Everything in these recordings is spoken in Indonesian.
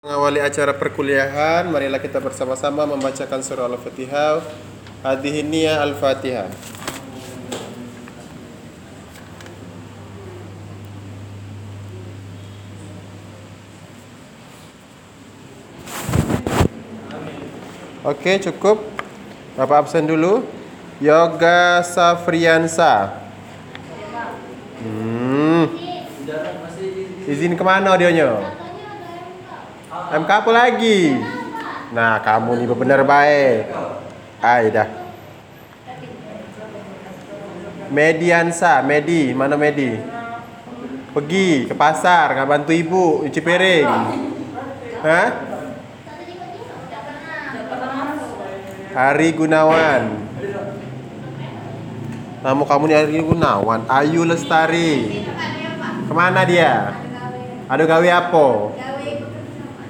Mengawali acara perkuliahan, marilah kita bersama-sama membacakan surah Al-Fatihah. Hadhihi niyah Al-Fatihah. Oke, cukup. Bapak absen dulu. Yoga Safriansa. Hmm. Izin ke mana audionya? MK apa lagi? Nah, kamu nih benar baik. Ay, dah. Mediansa, Medi, mana Medi? Pergi ke pasar, nggak bantu ibu cuci piring. Hah? Hari Gunawan. Nama kamu nih Hari Gunawan. Ayu Lestari. Ke mana dia? Ada gawe apa?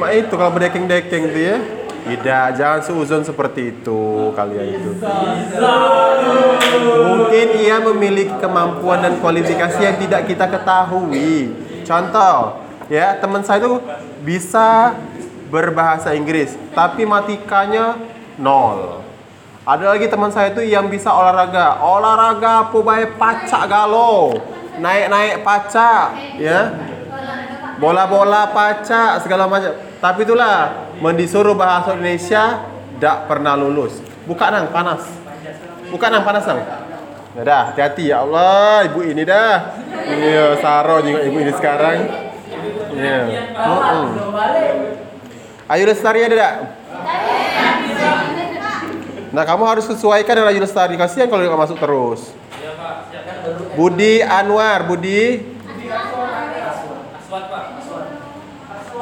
Mak itu kalau berdekeng-dekeng tuh ya. Tidak, jangan seuzon seperti itu kalian itu. Mungkin ia memiliki kemampuan dan kualifikasi yang tidak kita ketahui. Contoh, ya teman saya itu bisa berbahasa Inggris, tapi matikanya nol. Ada lagi teman saya itu yang bisa olahraga, olahraga apa baik pacak galo, naik-naik pacak, ya, bola-bola pacak segala macam. Tapi itulah mendisuruh bahasa Indonesia tidak pernah lulus. Buka nang panas. Buka nang panas nang. Ya dah, hati-hati ya Allah, ibu ini dah. Iya, saro juga ibu ini sekarang. Iya. Mm-mm. Ayu Lestari ada tak? Nah, kamu harus sesuaikan dengan Ayu Lestari. Kasihan kalau nggak masuk terus. Budi Anwar, Budi.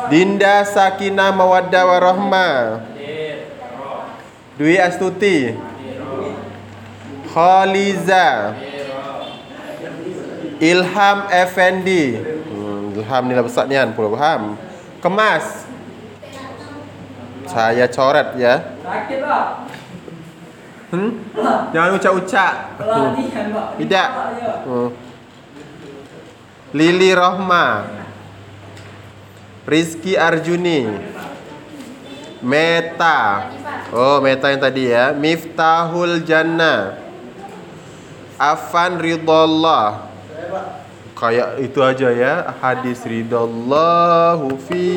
Dinda Sakinah Mawaddah Warahmah. Dwi Astuti. Khaliza. Ilham Effendi. Hmm, Ilham nilai besar nian, pula paham. Kemas. Saya coret ya. Sakit pak. Hmm? Jangan ucap-ucap. Hmm. Pak. Tidak. Ya. Hmm. Lili Rohma. Rizky Arjuni. Meta. Oh, Meta yang tadi ya. Miftahul Jannah. Afan Ridallah. Kayak itu aja ya. Hadis ridallahu fi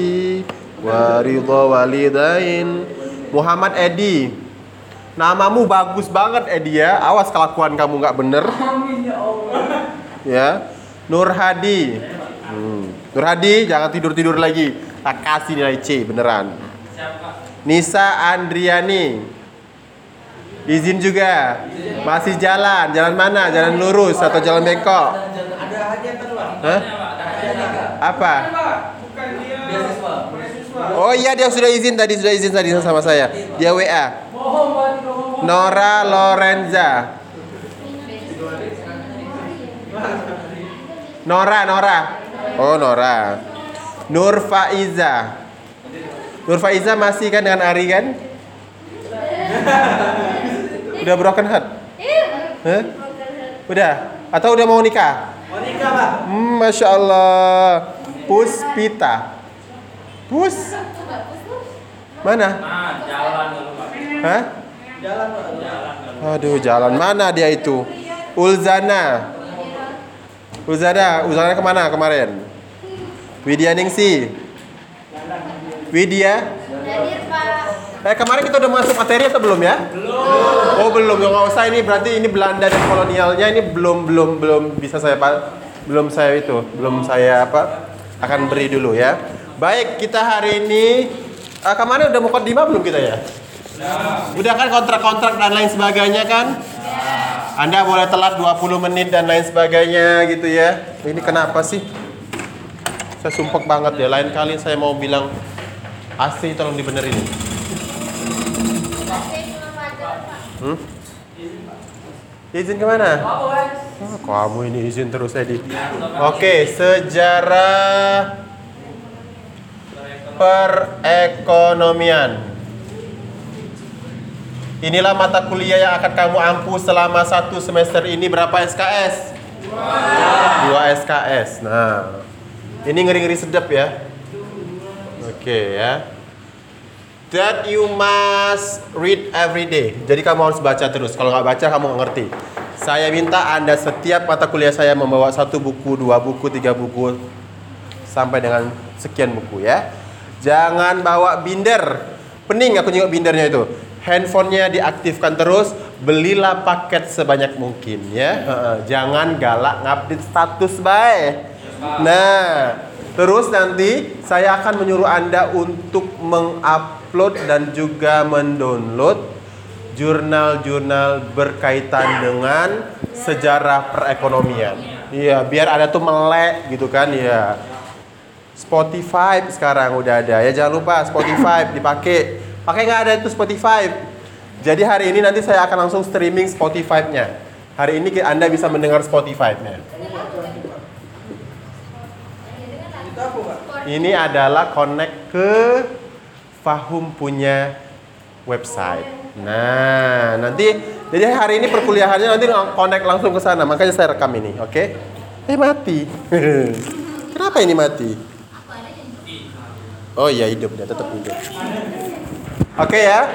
wa ridha walidain. Muhammad Edi. Namamu bagus banget Edi ya. Awas kelakuan kamu nggak bener. Amin ya Allah. ya Nur Hadi. Nur Hadi jangan tidur tidur lagi. Tak kasih nilai C beneran. Nisa Andriani. Izin juga. Masih jalan. Jalan mana? Jalan lurus atau jalan bengkok? Ada hajatan pak. Hah? apa? Oh iya dia sudah izin tadi sudah izin tadi sama saya. Dia WA. Nora Lorenza. Nora Nora oh Nora. Nur Faiza. Nur Faiza masih kan dengan Ari kan? Udah broken heart? Hah? udah? Atau udah mau nikah? Mau nikah pak. hmm, Masya Allah. Puspita. Pus? Mana? Hah? Jalan pak. Aduh, jalan. Mana dia itu? Ulzana. Ulzana, Ulzana ke mana kemarin? Widya Ningsi. Widya? hadir pak Eh kemarin kita udah masuk materi atau belum ya? Belum. Oh belum, ya nggak usah ini berarti ini Belanda dan kolonialnya ini belum belum belum bisa saya pak belum saya itu belum saya apa akan beri dulu ya. Baik kita hari ini eh, kemarin udah mau lima belum kita ya? Udah kan kontrak-kontrak dan lain sebagainya kan? Anda boleh telat 20 menit dan lain sebagainya gitu ya. Ini kenapa sih? Saya sumpek banget ya. Lain kali saya mau bilang AC tolong dibenerin. Hmm? Izin ke mana? Oh, kamu ini izin terus Edi. Oke, sejarah perekonomian. Inilah mata kuliah yang akan kamu ampu selama satu semester ini berapa SKS? Dua SKS. Nah, ini ngeri-ngeri sedap ya. Oke ya. That you must read every day. Jadi kamu harus baca terus. Kalau nggak baca kamu nggak ngerti. Saya minta anda setiap mata kuliah saya membawa satu buku, dua buku, tiga buku, sampai dengan sekian buku ya. Jangan bawa binder. Pening aku nyengok bindernya itu. Handphonenya diaktifkan terus. Belilah paket sebanyak mungkin ya. Jangan galak ngupdate status baik. Nah, terus nanti saya akan menyuruh Anda untuk mengupload dan juga mendownload jurnal-jurnal berkaitan dengan sejarah perekonomian. Iya, biar ada tuh melek gitu kan ya. Spotify sekarang udah ada ya jangan lupa Spotify dipakai. Pakai nggak ada itu Spotify. Jadi hari ini nanti saya akan langsung streaming Spotify-nya. Hari ini Anda bisa mendengar Spotify-nya. Ini adalah connect ke Fahum punya website. Nah, nanti jadi hari ini perkuliahannya nanti connect langsung ke sana. Makanya saya rekam ini, oke? Eh mati. Kenapa ini mati? Oh iya hidup dia tetap hidup. Oke ya.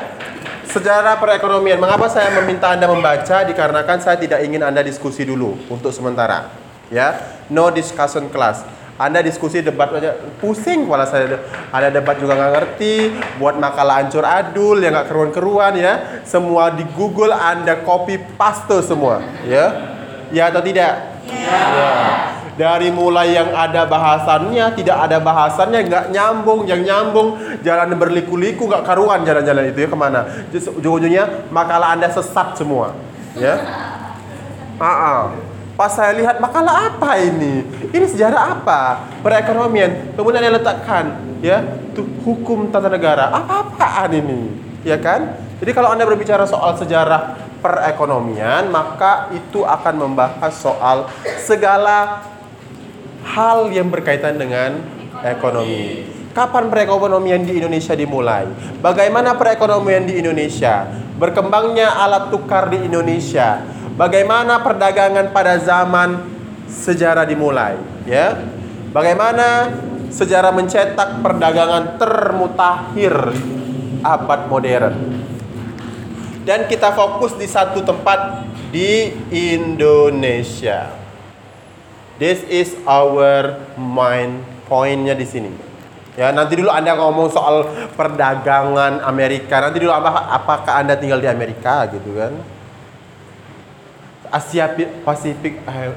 Sejarah perekonomian. Mengapa saya meminta Anda membaca? Dikarenakan saya tidak ingin Anda diskusi dulu untuk sementara. Ya, no discussion class. Anda diskusi debat aja pusing kepala saya. Ada debat juga nggak ngerti, buat makalah ancur adul yang nggak keruan-keruan ya. Semua di Google Anda copy paste semua, ya. Ya atau tidak? Ya. Dari mulai yang ada bahasannya, tidak ada bahasannya, nggak nyambung, yang nyambung jalan berliku-liku nggak karuan jalan-jalan itu ya ke mana? Ujung-ujungnya makalah anda sesat semua, ya. Ah, ah. Pas saya lihat makalah apa ini? Ini sejarah apa? Perekonomian. Kemudian dia letakkan, ya, tuh hukum tata negara. Apa-apaan ini? Ya kan? Jadi kalau anda berbicara soal sejarah perekonomian, maka itu akan membahas soal segala hal yang berkaitan dengan ekonomi. Kapan perekonomian di Indonesia dimulai? Bagaimana perekonomian di Indonesia? Berkembangnya alat tukar di Indonesia. Bagaimana perdagangan pada zaman sejarah dimulai, ya? Bagaimana sejarah mencetak perdagangan termutakhir abad modern? Dan kita fokus di satu tempat di Indonesia. This is our main pointnya di sini. Ya, nanti dulu Anda ngomong soal perdagangan Amerika. Nanti dulu apa apakah Anda tinggal di Amerika gitu kan? Asia Pasifik eh,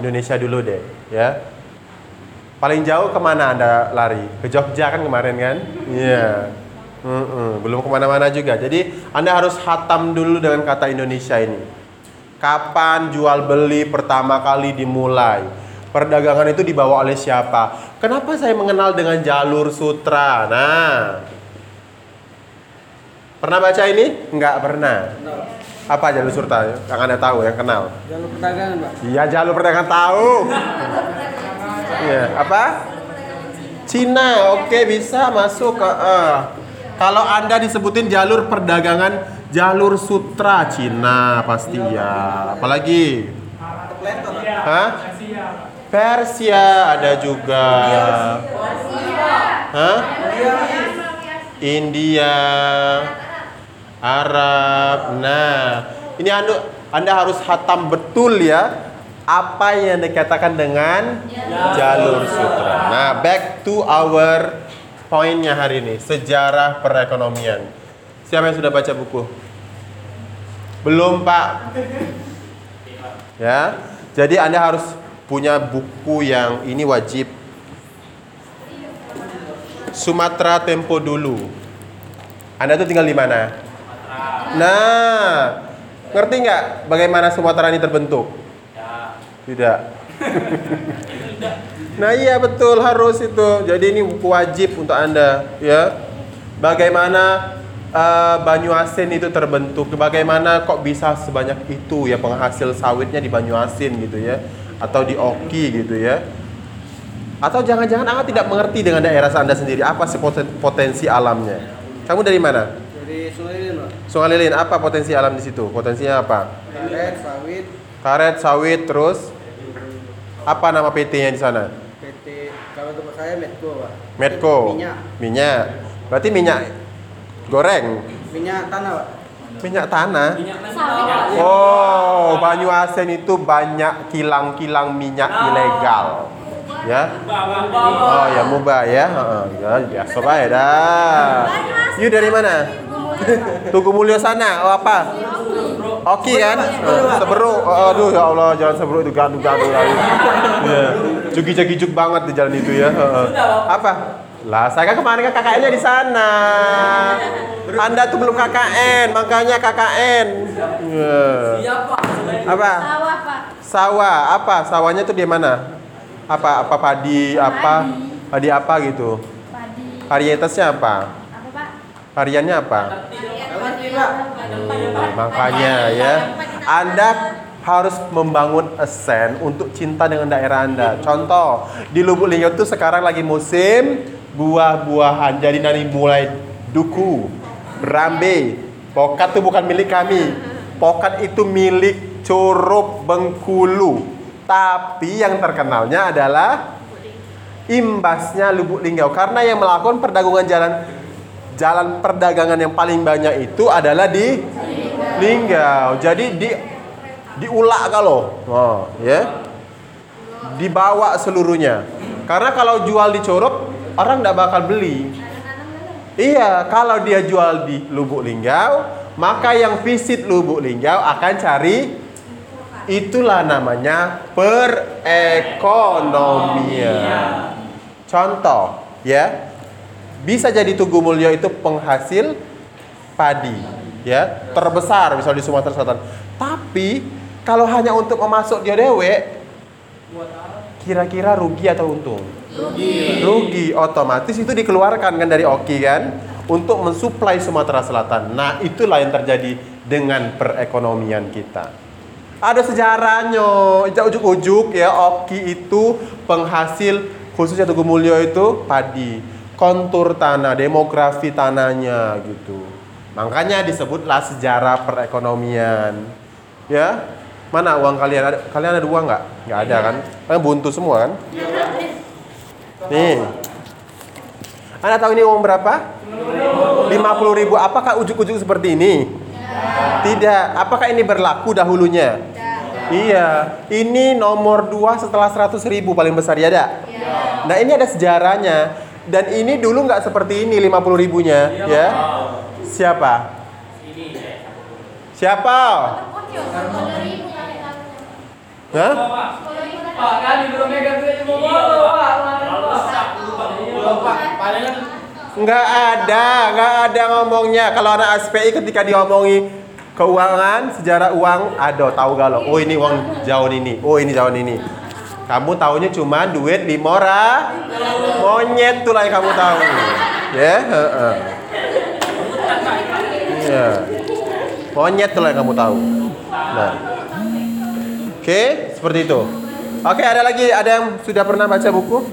Indonesia dulu deh, ya. Paling jauh ke mana Anda lari? Ke Jogja kan kemarin kan? Iya. Mm-mm, belum ke mana-mana juga. Jadi Anda harus hatam dulu dengan kata Indonesia ini. Kapan jual beli pertama kali dimulai? Perdagangan itu dibawa oleh siapa? Kenapa saya mengenal dengan jalur sutra? Nah, pernah baca ini? Enggak pernah. Apa jalur sutra? Yang anda tahu, yang kenal? Jalur perdagangan, Pak. Iya, jalur perdagangan tahu. Iya, apa? Cina, oke bisa masuk ke. eh. Kalau anda disebutin jalur perdagangan jalur sutra Cina pasti ya. Apalagi? Hah? Persia ada juga. Hah? India, Arab. Nah, ini anda, anda harus hatam betul ya apa yang dikatakan dengan jalur sutra. Nah, back to our poinnya hari ini, sejarah perekonomian. Siapa yang sudah baca buku? Belum, Pak. Ya. Jadi Anda harus punya buku yang ini wajib. Sumatera Tempo dulu. Anda tuh tinggal di mana? Nah, ngerti nggak bagaimana Sumatera ini terbentuk? Tidak. Nah iya betul harus itu. Jadi ini buku wajib untuk anda, ya. Bagaimana eh, Banyuasin itu terbentuk? Bagaimana kok bisa sebanyak itu ya penghasil sawitnya di Banyuasin gitu ya? Atau di Oki gitu ya? Atau jangan-jangan anda tidak mengerti dengan daerah anda sendiri apa sih poten- potensi alamnya? Kamu dari mana? Dari Sungai Lilin, Pak. Sungai Lilin apa potensi alam di situ? Potensinya apa? Karet, sawit, Karet, sawit, terus apa nama PT-nya di sana? PT kalau tempat saya Medco, Pak. Medco. Minyak. Minyak. Berarti minyak goreng. Minyak tanah, Pak. Minyak tanah. Sawit. Oh, Banyuasin itu banyak kilang-kilang minyak ilegal. Ya. Oh, ya mubah ya. Heeh, ya biasa bae dah. You dari mana? Tugu Mulyo sana. Oh, apa? Oki kan? Seberuk. Oh, aduh ya Allah, jalan seberuk itu gaduh-gaduh lagi. Iya. Jugi-jugi banget di jalan itu ya. Heeh. Apa? Lah, saya kan kemarin kan KKN-nya di sana. Anda tuh belum KKN, makanya KKN. Iya. Apa? Sawah pak. Sawah, apa? Sawahnya tuh di mana? Apa? Apa padi? Apa? Padi apa gitu? Padi. Varietasnya apa? Apa pak? Variannya apa? Hmm, makanya ya, Anda harus membangun esen untuk cinta dengan daerah Anda. Contoh, di Lubuk Linggau itu sekarang lagi musim buah-buahan. Jadi nanti mulai duku, berambe. Pokat itu bukan milik kami. Pokat itu milik Curup Bengkulu. Tapi yang terkenalnya adalah imbasnya Lubuk Linggau karena yang melakukan perdagangan jalan jalan perdagangan yang paling banyak itu adalah di Linggau. Jadi di diulak kalau, oh, ya, dibawa seluruhnya. Karena kalau jual di Curup orang tidak bakal beli. Iya, kalau dia jual di Lubuk Linggau, maka yang visit Lubuk Linggau akan cari itulah namanya perekonomian. Contoh, ya. Bisa jadi Tugu Mulyo itu penghasil padi, ya, terbesar misal di Sumatera Selatan. Tapi kalau hanya untuk memasuk dia dewe, kira-kira rugi atau untung? Rugi. Rugi, otomatis itu dikeluarkan kan dari Oki kan untuk mensuplai Sumatera Selatan. Nah, itulah yang terjadi dengan perekonomian kita. Ada sejarahnya, ujuk-ujuk ya Oki itu penghasil khususnya Tugu Mulyo itu padi. Kontur tanah, demografi tanahnya gitu. Makanya disebutlah sejarah perekonomian. Ya, mana uang kalian? Ada, kalian ada uang nggak? Nggak ada kan? Kalian buntu semua kan? Nih. Anda tahu ini uang berapa? 50 ribu. Apakah ujuk-ujuk seperti ini? Tidak. Apakah ini berlaku dahulunya? Iya. Ini nomor 2 setelah 100 ribu paling besar ya ada? Nah ini ada sejarahnya. Dan ini dulu nggak seperti ini 50 ribunya. Ya. Siapa? Siapa? Sepuluh ribu kali kamu. Hah? Pak kan belum megang duit mau bawa Pak. Pak, palingan Nggak ada, nggak ada ngomongnya. Kalau anak SPI ketika diomongi keuangan, sejarah uang, ada tahu gak lo? Oh ini uang jauh ini, oh ini jauh ini. Kamu tahunya cuma duit limora, monyet tuh lah yang kamu tahu. Ya, heeh. Iya. Monyet tuh lah yang kamu tahu. Nah. Oke, seperti itu. Oke, ada lagi ada yang sudah pernah baca buku?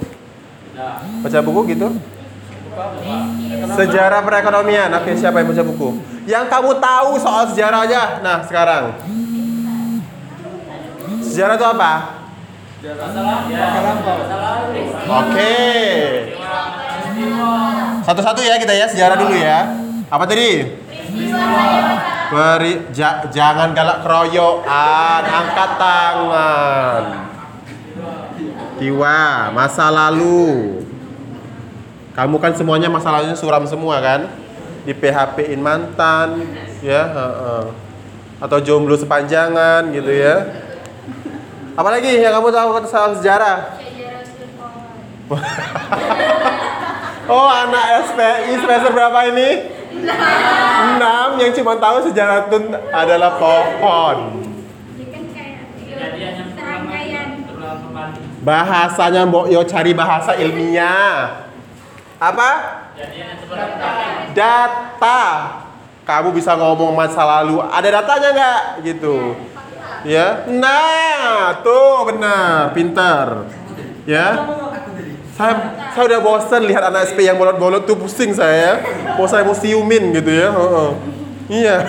Baca buku gitu? Sejarah perekonomian. Oke, siapa yang baca buku? Yang kamu tahu soal sejarah aja. Nah, sekarang. Sejarah itu apa? Oke. Satu-satu ya kita ya, sejarah dulu ya. Apa tadi? Beri, ja- jangan galak keroyokan, angkat tangan. Tiwa, masa lalu. Kamu kan semuanya masa lalunya suram semua kan? Di PHP-in mantan, ya, heeh. atau jomblo sepanjangan gitu ya. Apalagi yang kamu tahu soal sejarah? Oh, anak SPI semester berapa ini? 6 yang cuma tahu sejarah itu adalah pohon. Bahasanya Mbok Yo cari bahasa ilmiah. Apa? Data. Kamu bisa ngomong masa lalu. Ada datanya nggak? Gitu. Ya. Nah, tuh benar, pintar. Ya. Saya saya udah bosan lihat anak SP yang bolot-bolot tuh pusing saya. Mau saya mau siumin gitu ya. Heeh. Iya.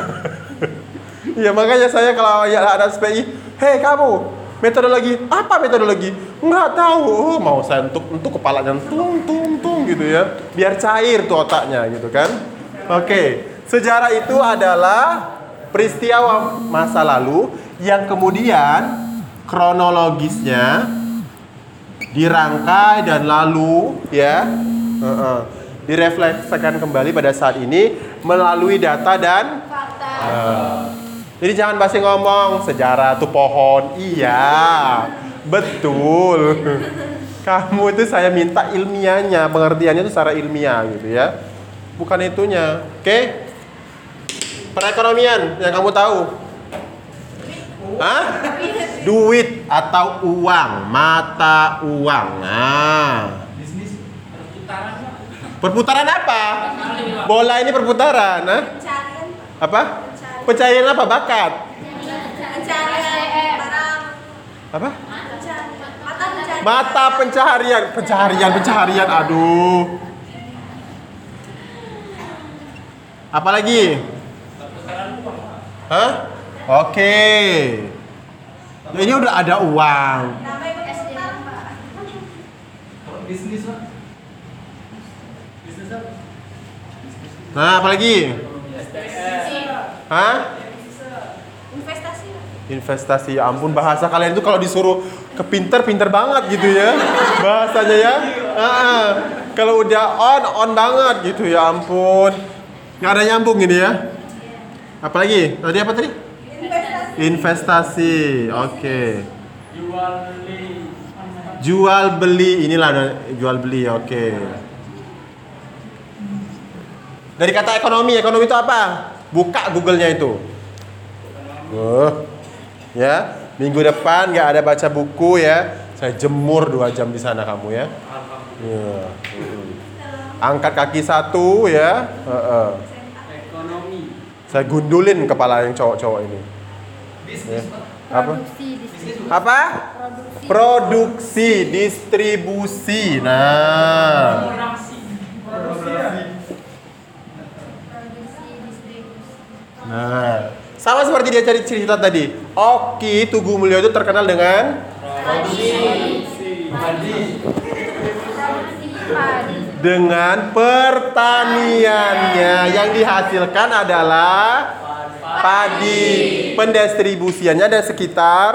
Iya makanya saya kalau ya anak SPI, hei kamu, metodologi apa metodologi? Nggak tahu. Oh, mau saya entuk entuk kepalanya tung tung tung gitu ya. Biar cair tuh otaknya gitu kan. Oke, sejarah itu adalah peristiwa masa lalu yang kemudian kronologisnya dirangkai dan lalu ya heeh, direfleksikan kembali pada saat ini melalui data dan Fakta. Nah, jadi jangan basi ngomong sejarah tuh pohon. Iya, betul. Kamu itu saya minta ilmiahnya, pengertiannya itu secara ilmiah gitu ya. Bukan itunya. Oke? Perekonomian yang kamu tahu. Hah? Duit atau uang, mata uang. Nah. Perputaran apa? Bola ini perputaran, nah? Pencarian, Apa? Pencarian apa? Bakat. pencarian barang, Apa? pencarian, mata pencaharian, pencaharian, pencaharian. Aduh. Apa lagi? Hah? Oke. Ini udah ada uang. Bisnis? Nah, apa lagi? Hah? Investasi. Investasi. Ya ampun bahasa kalian itu kalau disuruh kepinter pinter banget gitu ya. Bahasanya ya. Ah, ah. Kalau udah on on banget gitu ya ampun. Nggak ada nyambung ini ya. Apalagi? Tadi apa tadi? Investasi. Oke. Jual beli. Jual beli inilah jual beli. Oke. Dari kata ekonomi, ekonomi itu apa? Buka Google-nya itu. Uh, ya, minggu depan nggak ada baca buku ya. Saya jemur dua jam di sana kamu ya. Ya, mm. Angkat kaki satu ya. Heeh. Ekonomi. Saya gundulin kepala yang cowok-cowok ini. Bisnis. Apa? Produksi, distribusi. Apa? Produksi. Produksi, distribusi. Nah, Produksi. Produksi, distribusi. nah, sama seperti dia cari cerita tadi. Oki Tugu Mulyo itu terkenal dengan Produksi padi. dengan pertaniannya yang dihasilkan adalah padi. Pendistribusiannya ada sekitar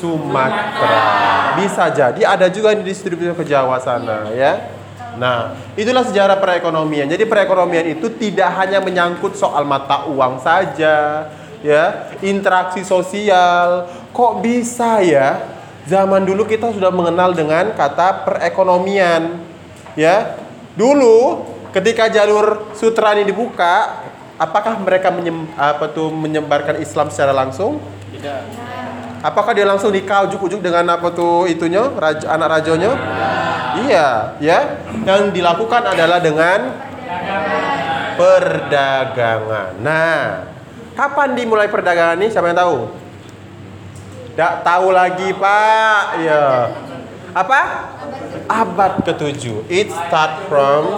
Sumatera. Bisa jadi ada juga yang didistribusi ke Jawa sana ya. Nah, itulah sejarah perekonomian. Jadi perekonomian itu tidak hanya menyangkut soal mata uang saja, ya, interaksi sosial. Kok bisa ya? Zaman dulu kita sudah mengenal dengan kata perekonomian. Ya. Dulu ketika jalur sutra ini dibuka, apakah mereka menyem, apa tuh menyebarkan Islam secara langsung? Tidak. Apakah dia langsung nikah ujuk-ujuk dengan apa tuh itunya, raja, anak rajonya? Iya, ya. Yang dilakukan adalah dengan perdagangan. Nah, kapan dimulai perdagangan ini? Siapa yang tahu? Tidak tahu lagi, Pak. Ya. Apa? Abad ke-7. It start from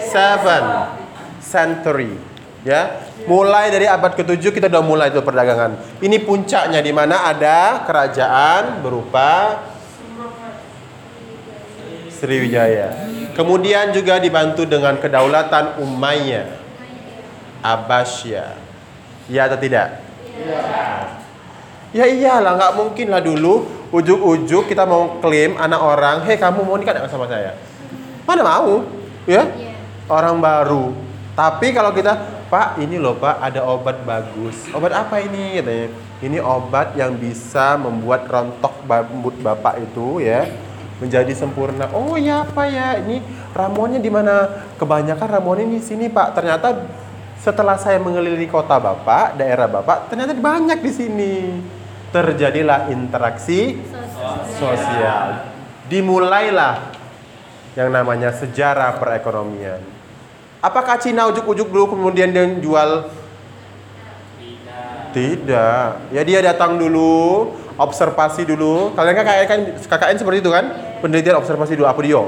7 century. Ya. Mulai dari abad ke-7 kita udah mulai itu perdagangan. Ini puncaknya di mana ada kerajaan berupa Sriwijaya. Kemudian juga dibantu dengan kedaulatan Umayyah. Abbasiyah. Ya atau tidak? Ya iyalah, nggak mungkin lah dulu ujuk-ujuk kita mau klaim anak orang, hei kamu mau nikah nggak sama saya? Mana mau, ya? Iya. Orang baru. Tapi kalau kita, Pak, ini loh Pak, ada obat bagus. Obat apa ini? Katanya. Ini obat yang bisa membuat rontok rambut bapak itu ya menjadi sempurna. Oh ya apa ya? Ini ramuannya di mana? Kebanyakan ramuannya di sini Pak. Ternyata setelah saya mengelilingi kota bapak, daerah bapak, ternyata banyak di sini. Terjadilah interaksi sosial. Dimulailah yang namanya sejarah perekonomian. Apakah Cina ujuk-ujuk dulu kemudian dia jual? Tidak. Ya dia datang dulu, observasi dulu. Kalian kan KKN, KKN seperti itu kan? Penelitian observasi dulu. Apa dia?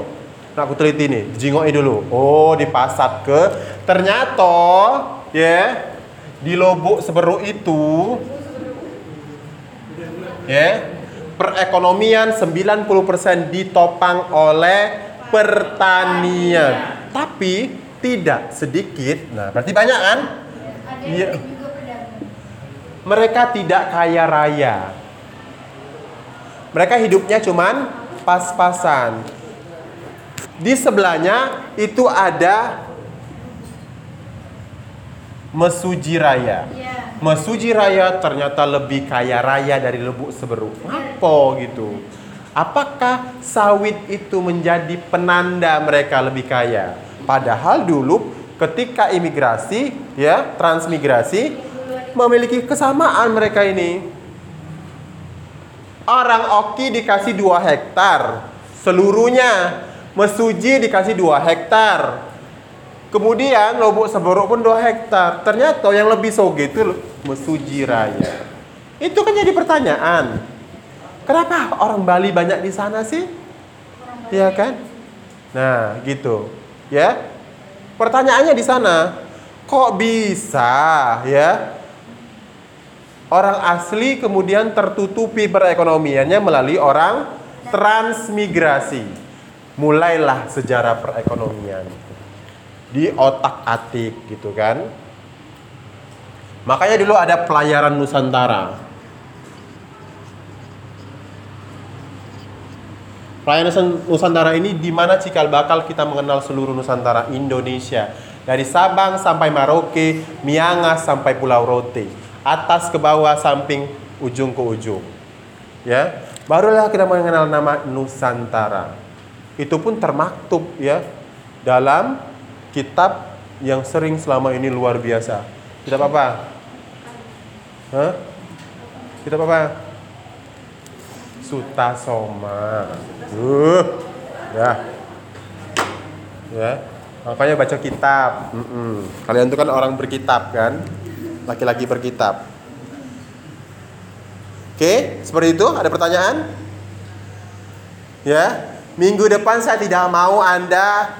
Nah, aku teliti nih, jingoi dulu. Oh, dipasat ke. Ternyata, ya, di lobok seberuk itu, ya, perekonomian 90% ditopang oleh pertanian. Tapi tidak sedikit. Nah, berarti banyak kan? Ada Iya. pedagang. Mereka tidak kaya raya. Mereka hidupnya cuman pas-pasan. Di sebelahnya itu ada Mesuji Raya. Iya. Mesuji Raya ternyata lebih kaya raya dari Lebuk Seberuk. Apa gitu? Apakah sawit itu menjadi penanda mereka lebih kaya? Padahal dulu ketika imigrasi, ya transmigrasi, memiliki kesamaan mereka ini. Orang Oki dikasih 2 hektar seluruhnya. Mesuji dikasih 2 hektar. Kemudian Lobok Seberuk pun 2 hektar. Ternyata yang lebih soge itu Mesuji Raya. Itu kan jadi pertanyaan. Kenapa orang Bali banyak di sana sih? Iya kan? Nah, gitu. Ya. Pertanyaannya di sana, kok bisa ya? Orang asli kemudian tertutupi perekonomiannya melalui orang transmigrasi. Mulailah sejarah perekonomian di otak-atik gitu kan. Makanya dulu ada pelayaran Nusantara. Pelayaran Nusantara ini di mana cikal bakal kita mengenal seluruh Nusantara Indonesia. Dari Sabang sampai Maroke, Miangas sampai Pulau Rote. Atas ke bawah, samping, ujung ke ujung. Ya, barulah kita mengenal nama Nusantara. Itu pun termaktub ya dalam kitab yang sering selama ini luar biasa. Kitab apa? Hah? Kitab apa? Sutasoma. Uh, ya. Ya. Makanya baca kitab. Mm-mm. Kalian itu kan orang berkitab kan? Laki-laki berkitab. Oke, seperti itu. Ada pertanyaan? Ya. Minggu depan saya tidak mau Anda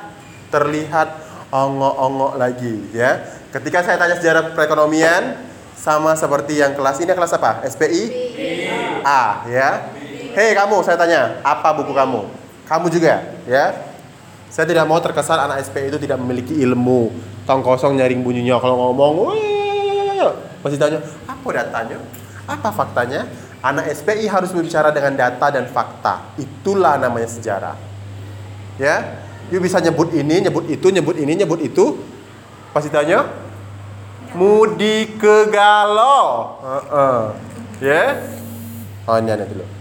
terlihat ongok-ongok lagi ya. Ketika saya tanya sejarah perekonomian sama seperti yang kelas ini kelas apa? SPI? A ya. Hei kamu, saya tanya, apa buku kamu? Kamu juga ya. Saya tidak mau terkesan anak SPI itu tidak memiliki ilmu. Tong kosong nyaring bunyinya kalau ngomong, pasti tanya, apa datanya? Apa faktanya? Anak SPI harus berbicara dengan data dan fakta. Itulah namanya sejarah. Ya, you bisa nyebut ini, nyebut itu, nyebut ini, nyebut itu. Pasti tanya, Mudi ke Galo. Heeh. Ya. Oh, ini ada dulu.